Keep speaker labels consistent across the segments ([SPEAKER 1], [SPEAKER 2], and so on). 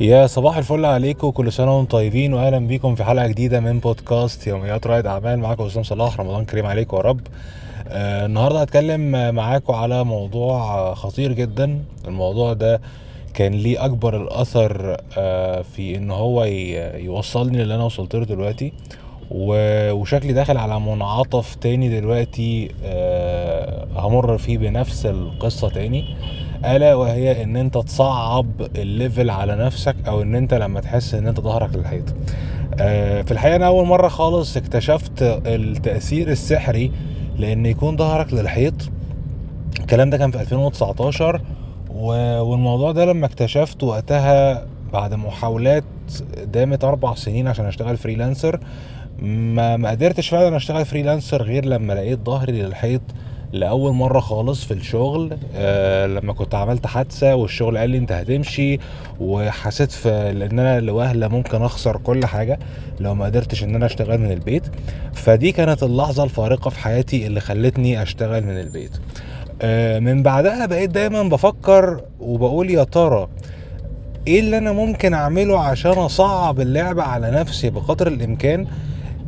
[SPEAKER 1] يا صباح الفل عليكم كل سنة وأنتم طيبين واهلا بيكم في حلقة جديدة من بودكاست يوميات رائد أعمال. معاكم اسلام صلاح رمضان كريم عليكم يا رب. آه النهاردة هتكلم معاكم على موضوع خطير جدا. الموضوع ده كان ليه أكبر الأثر آه في إن هو يوصلني للي أنا وصلت له دلوقتي وشكلي داخل على منعطف تاني دلوقتي آه همر فيه بنفس القصة تاني. ألا وهي إن أنت تصعب ال level على نفسك أو إن أنت لما تحس إن أنت ظهرك للحيط آه، في الحقيقة أنا أول مرة خالص اكتشفت التأثير السحري لإن يكون ظهرك للحيط. الكلام ده كان في 2019 و- والموضوع ده لما اكتشفته وقتها بعد محاولات دامت أربع سنين عشان أشتغل freelancer ما ما قدرتش فعلا أشتغل freelancer غير لما لقيت ظهري للحيط. لأول مرة خالص في الشغل آه لما كنت عملت حادثة والشغل قال لي أنت هتمشي وحسيت في إن أنا لوهلة ممكن أخسر كل حاجة لو ما قدرتش إن أنا أشتغل من البيت. فدي كانت اللحظة الفارقة في حياتي اللي خلتني أشتغل من البيت. آه، من بعدها بقيت دايما بفكر وبقول يا ترى إيه اللي أنا ممكن أعمله عشان أصعب اللعبة على نفسي بقدر الإمكان؟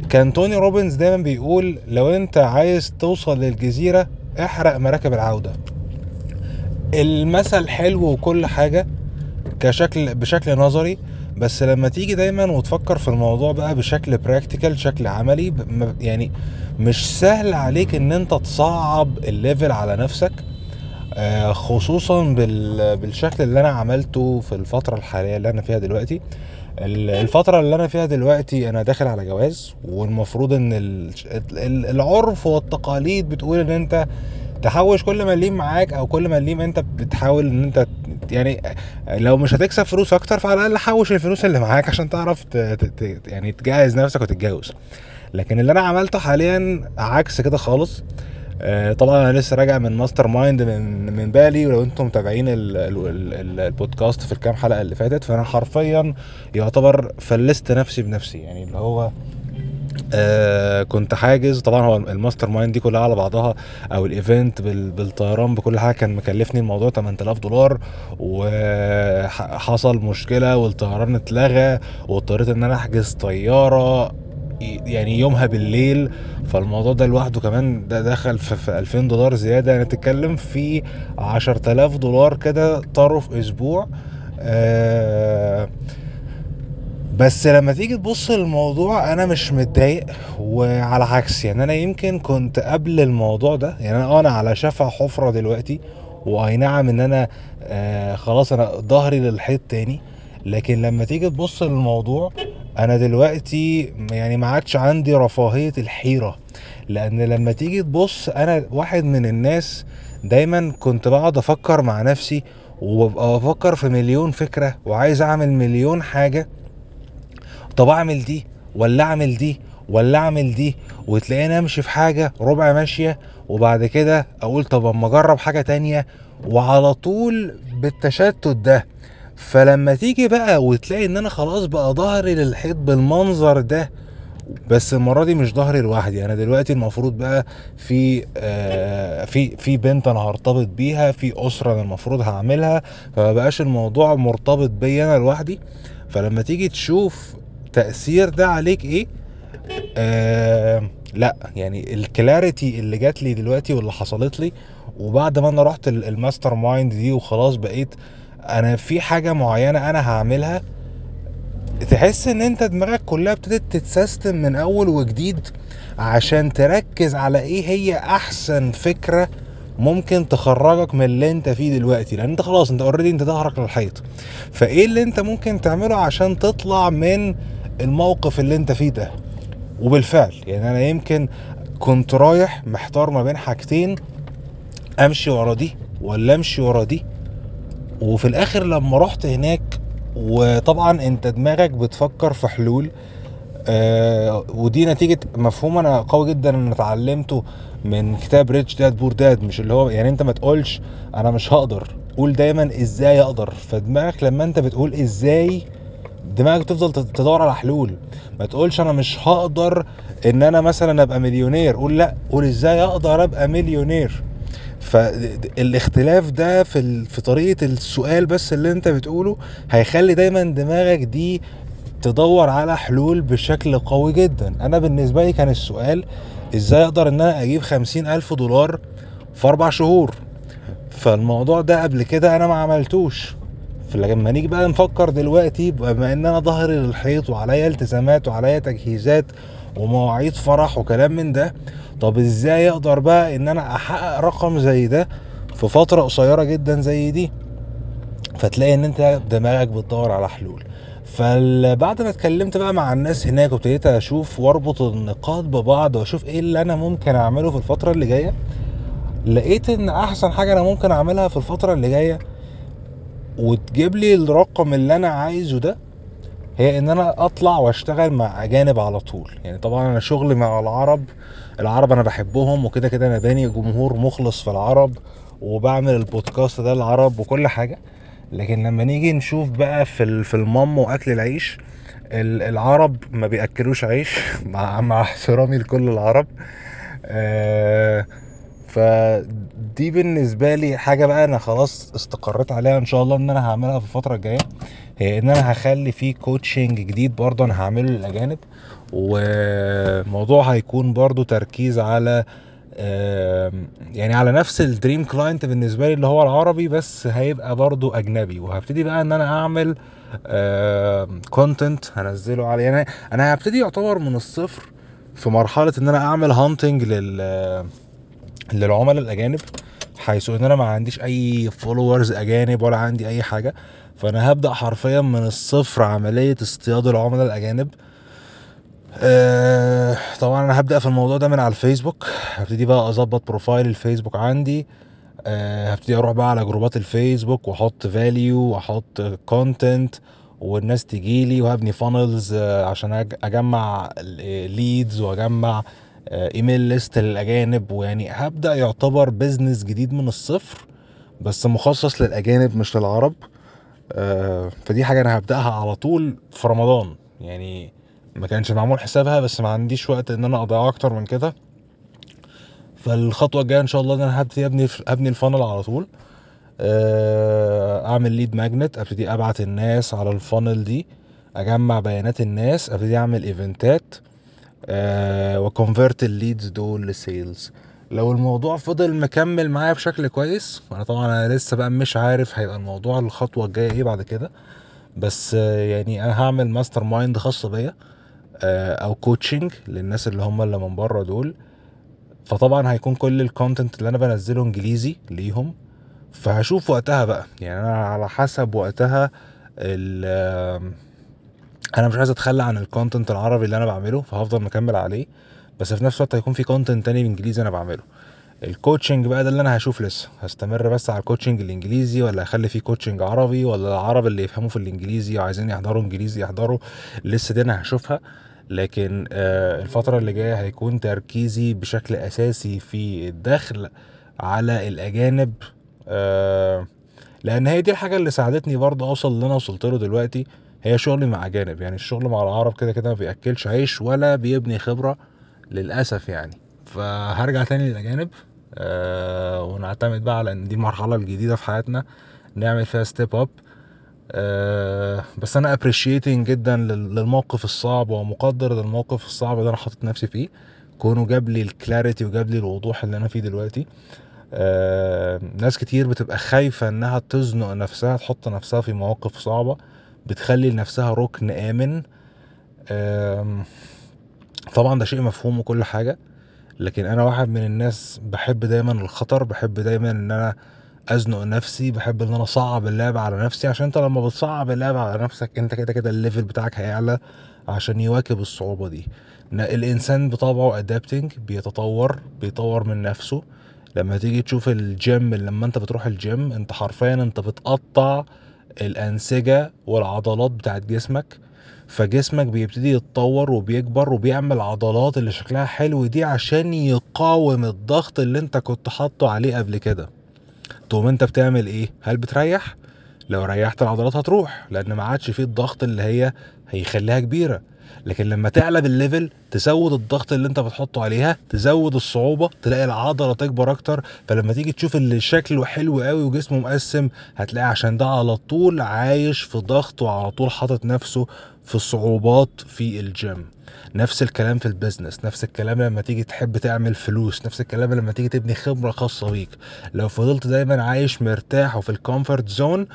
[SPEAKER 1] كان توني روبنز دايما بيقول لو أنت عايز توصل للجزيرة احرق مراكب العودة. المثل حلو وكل حاجة كشكل بشكل نظري بس لما تيجي دايما وتفكر في الموضوع بقى بشكل practical شكل عملي يعني مش سهل عليك إن أنت تصعب ال level على نفسك آه، خصوصا بال- بالشكل اللي أنا عملته في الفترة الحالية اللي أنا فيها دلوقتي. ال- الفترة اللي أنا فيها دلوقتي أنا داخل على جواز والمفروض ال- العرف والتقاليد بتقول إن أنت تحوش كل مليم معاك أو كل مليم أنت بتحاول إن أنت ت- يعني لو مش هتكسب فلوس أكتر فعلى الأقل حوش الفلوس اللي معاك عشان تعرف يعني تجهز نفسك وتتجوز. لكن اللي أنا عملته حاليا عكس كده خالص. طبعا أنا لسه راجع من mastermind من من بالي ولو أنتم متابعين ال- ال- ال- ال- البودكاست في الكام حلقة اللي فاتت فأنا حرفيا يعتبر فلست نفسي بنفسي. يعني اللي هو آه كنت حاجز. طبعا هو ال mastermind دي كلها على بعضها أو ال event بال- بالطيران بكل حاجة كان مكلفني الموضوع 8000 دولار وحصل مشكلة والطيران اتلغى واضطريت إن أنا أحجز طيارة. يعني يومها بالليل فالموضوع ده لوحده كمان ده دخل في, في 2000 دولار زيادة. يعني تتكلم في 10000 دولار كده طاروا في أسبوع. آه بس لما تيجي تبص للموضوع أنا مش متضايق وعلى عكس يعني أنا يمكن كنت قبل الموضوع ده يعني أنا أنا على شفا حفرة دلوقتي وأي نعم إن أنا آه خلاص أنا ظهري للحيط تاني. لكن لما تيجي تبص للموضوع أنا دلوقتي يعني ما عادش عندي رفاهية الحيرة لأن لما تيجي تبص أنا واحد من الناس دايما كنت بقعد أفكر مع نفسي وببقى بفكر في مليون فكرة وعايز أعمل مليون حاجة. طب أعمل دي ولا أعمل دي ولا أعمل دي؟ وتلاقيني أمشي في حاجة ربع ماشية وبعد كده أقول طب أما أجرب حاجة تانية؟ وعلى طول بالتشتت ده. فلما تيجي بقى وتلاقي إن أنا خلاص بقى ظهري للحيط بالمنظر ده بس المرة دي مش ظهري لوحدي. أنا دلوقتي المفروض بقى في آه في في بنت أنا هرتبط بيها في أسرة أنا المفروض هعملها فما بقاش الموضوع مرتبط بيا أنا لوحدي. فلما تيجي تشوف تأثير ده عليك إيه آه لأ يعني ال clarity اللي جات لي دلوقتي واللي حصلت لي وبعد ما أنا رحت ال- ال mastermind دي وخلاص بقيت أنا في حاجة معينة أنا هعملها تحس إن أنت دماغك كلها ابتدت تتسيستم من أول وجديد عشان تركز على إيه هي أحسن فكرة ممكن تخرجك من اللي أنت فيه دلوقتي. لأن أنت خلاص أنت اوريدي أنت ظهرك للحيط. فإيه اللي أنت ممكن تعمله عشان تطلع من الموقف اللي أنت فيه ده؟ وبالفعل يعني أنا يمكن كنت رايح محتار ما بين حاجتين أمشي ورا دي ولا أمشي ورا دي. وفي الآخر لما رحت هناك وطبعا أنت دماغك بتفكر في حلول آه ودي نتيجة مفهوم أنا قوي جدا أنا اتعلمته من كتاب Rich Dad Poor Dad مش اللي هو يعني أنت ما تقولش أنا مش هقدر قول دايما إزاي أقدر. فدماغك لما أنت بتقول إزاي دماغك تفضل تدور على حلول. ما تقولش أنا مش هقدر إن أنا مثلا أبقى مليونير قول لأ قول إزاي أقدر أبقى مليونير. فالاختلاف ده في. في طريقة السؤال بس اللي انت بتقوله هيخلي دايما دماغك دي تدور على حلول بشكل قوي جدا أنا بالنسبة لي كان السؤال إزاي أقدر إن أنا أجيب خمسين ألف دولار في أربع شهور فالموضوع ده قبل كده أنا ما عملتوش فلما نيجي بقى نفكر دلوقتي بما إن أنا ظهري للحيط وعليا التزامات وعليا تجهيزات ومواعيد فرح وكلام من ده طب إزاي أقدر بقى إن أنا أحقق رقم زي ده في فترة قصيرة جدا زي دي؟ فتلاقي إن أنت دماغك بتدور على حلول. فبعد ما اتكلمت بقى مع الناس هناك وابتديت أشوف وأربط النقاط ببعض وأشوف إيه اللي أنا ممكن أعمله في الفترة اللي جاية لقيت إن أحسن حاجة أنا ممكن أعملها في الفترة اللي جاية وتجيب لي الرقم اللي أنا عايزه ده هي إن أنا أطلع وأشتغل مع أجانب على طول. يعني طبعا أنا شغلي مع العرب العرب أنا بحبهم وكده كده أنا باني جمهور مخلص في العرب وبعمل البودكاست ده العرب وكل حاجة. لكن لما نيجي نشوف بقى في في المال وأكل العيش العرب ما بيأكلوش عيش مع مع احترامي لكل العرب. آه فدي بالنسبة لي حاجة بقى أنا خلاص استقريت عليها إن شاء الله إن أنا هعملها في الفترة الجاية. إن أنا هخلي فيه coaching جديد برضه أنا هعمله للأجانب وموضوع هيكون برضه تركيز على يعني على نفس ال dream client بالنسبة لي اللي هو العربي بس هيبقى برضه أجنبي. وهبتدي بقى إن أنا أعمل content هنزله عليه. يعني أنا هبتدي يعتبر من الصفر في مرحلة إن أنا أعمل hunting لل للعملاء الأجانب حيث إن أنا ما عنديش أي followers أجانب ولا عندي أي حاجة. فأنا هبدأ حرفيا من الصفر عملية اصطياد العملاء الأجانب. أه طبعا أنا هبدأ في الموضوع ده من على الفيسبوك. هبتدي بقى أظبط profile الفيسبوك عندي. أه هبتدي أروح بقى على جروبات الفيسبوك وأحط value وأحط content والناس تجي لي وهبني funnels عشان أجمع leads وأجمع email list للأجانب. ويعني هبدأ يعتبر business جديد من الصفر بس مخصص للأجانب مش للعرب. آه فدي حاجة أنا هبدأها على طول في رمضان. يعني ما كانش معمول حسابها بس ما عنديش وقت إن أنا أضيع أكتر من كده. فالخطوة الجاية إن شاء الله إن أنا هبتدي ابني ابني ال funnel على طول. أعمل lead magnet أبتدي أبعت الناس على ال funnel دي أجمع بيانات الناس أبتدي أعمل event ات و convert ال leads دول ل sales لو الموضوع فضل مكمل معايا بشكل كويس أنا طبعا أنا لسه بقى مش عارف هيبقى الموضوع الخطوة الجاية إيه بعد كده. بس يعني أنا هعمل mastermind خاصه بيا أه أو coaching للناس اللي هم اللي من بره دول. فطبعا هيكون كل ال content اللي أنا بنزله إنجليزي ليهم. فهشوف وقتها بقى. يعني أنا على حسب وقتها أنا مش عايز أتخلى عن ال content العربي اللي أنا بعمله فهفضل مكمل عليه. بس في نفس الوقت هيكون في content تاني بالإنجليزي أنا بعمله. ال coaching بقى ده اللي أنا هشوف لسه. هستمر بس على ال coaching الإنجليزي ولا أخلي فيه coaching عربي ولا العرب اللي يفهموا في الإنجليزي وعايزين يحضروا إنجليزي يحضروا. لسه دي أنا هشوفها. لكن الفترة اللي جاية هيكون تركيزي بشكل أساسي في الدخل على الأجانب. لأن هي دي الحاجة اللي ساعدتني برضه أوصل اللي أنا وصلت له دلوقتي. هي شغلي مع أجانب. يعني الشغل مع العرب كده كده ما بيأكلش عيش ولا بيبني خبرة. للأسف يعني. فهرجع تاني للأجانب أه ونعتمد بقى على إن دي المرحله الجديده في حياتنا نعمل فيها step up أه بس أنا appreciating جدا للموقف الصعب ومقدر للموقف الصعب اللي أنا حاطط نفسي فيه. كونه جاب لي ال clarity وجاب لي الوضوح اللي أنا فيه دلوقتي. آه ناس كتير بتبقى خايفة إنها تزنق نفسها تحط نفسها في مواقف صعبة بتخلي لنفسها ركن آمن. طبعا ده شيء مفهوم وكل حاجة لكن أنا واحد من الناس بحب دايما الخطر بحب دايما إن أنا أزنق نفسي بحب إن أنا أصعب اللعبة على نفسي عشان أنت لما بتصعب اللعبة على نفسك أنت كده كده ال level بتاعك هيعلى عشان يواكب الصعوبة دي. الإنسان بطبعه adapting بيتطور بيطور من نفسه. لما تيجي تشوف الجيم لما أنت بتروح الجيم أنت حرفيا أنت بتقطع الأنسجة والعضلات بتاعت جسمك فجسمك بيبتدي يتطور وبيكبر وبيعمل عضلات اللي شكلها حلو دي عشان يقاوم الضغط اللي انت كنت حاطه عليه قبل كده. تقوم انت بتعمل إيه؟ هل بتريح؟ لو ريحت العضلات هتروح لأن ما عادش فيه الضغط اللي هي هيخليها كبيرة. لكن لما تعلى بالليفل تزود الضغط اللي انت بتحطه عليها تزود الصعوبة تلاقي العضلة تكبر أكتر. فلما تيجي تشوف اللي شكله حلو قوي وجسمه مقسم هتلاقي عشان ده على طول عايش في ضغط وعلى طول حاطط نفسه في صعوبات في الجيم. نفس الكلام في ال business نفس الكلام لما تيجي تحب تعمل فلوس نفس الكلام لما تيجي تبني خبرة خاصة بيك. لو فضلت دايما عايش مرتاح وفي ال comfort zone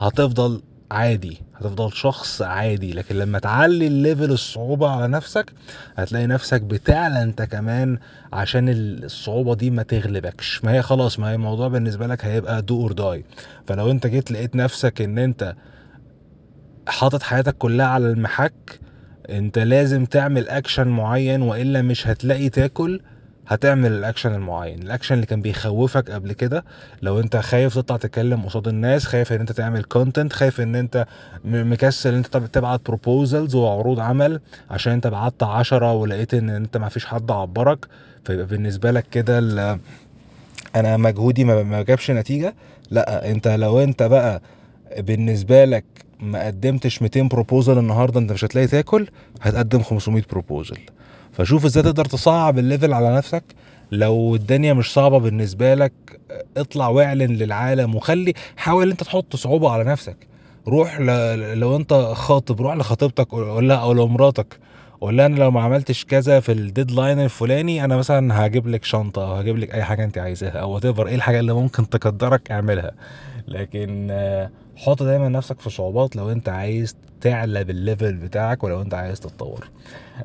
[SPEAKER 1] هتفضل عادي هتفضل شخص عادي لكن لما تعلي ال level الصعوبة على نفسك هتلاقي نفسك بتعلى انت كمان عشان الصعوبة دي ما تغلبكش. ما هي خلاص ما هي الموضوع بالنسبة لك هيبقى do or die فلو انت جيت لقيت نفسك ان انت حاطط حياتك كلها على المحك انت لازم تعمل اكشن معين وإلا مش هتلاقي تاكل. هتعمل الاكشن المعين. الاكشن اللي كان بيخوفك قبل كده لو انت خايف تطلع تتكلم قصاد الناس خايف ان انت تعمل content خايف ان انت مكسل ان انت تب- تبعت proposals وعروض عمل عشان انت بعت عشرة ولقيت ان انت ما فيش حد عبرك. فيبقى بالنسبة لك كده أنا مجهودي ما جابش نتيجة. لا انت لو انت بقى بالنسبة لك ما قدمتش 200 proposal النهارده انت مش هتلاقي تاكل هتقدم 500 proposal فشوف إزاي تقدر تصعب ال level على نفسك. لو الدنيا مش صعبة بالنسبة لك اطلع واعلن للعالم وخلي حاول انت تحط صعوبة على نفسك. روح ل... لو انت خاطب روح لخطيبتك قول لها أو لمراتك. قول لها أنا لو ما عملتش كذا في ال deadline الفلاني أنا مثلا هجيب لك شنطة أو هجيب لك أي حاجة أنت عايزاها أو إيه الحاجة اللي ممكن تقدرك اعملها. لكن حط دايما نفسك في صعوبات لو أنت عايز تعلى بال level بتاعك ولو أنت عايز تتطور.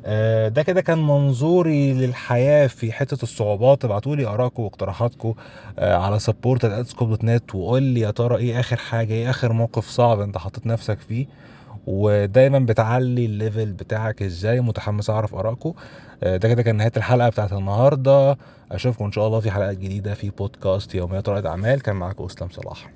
[SPEAKER 1] آه، ده كده كان منظوري للحياة في حتة الصعوبات. ابعتولي آرائكم واقتراحاتكم آه، على سبورت نت وقول لي يا ترى إيه آخر حاجة إيه آخر موقف صعب أنت حطيت نفسك فيه. ودايما بتعلي ال level بتاعك إزاي. متحمس أعرف آرائكم. آه، ده كده كان نهاية الحلقة بتاعت النهاردة. أشوفكم إن شاء الله في حلقات جديدة في بودكاست يوميات رائد أعمال. كان معاكم اسلام صلاح.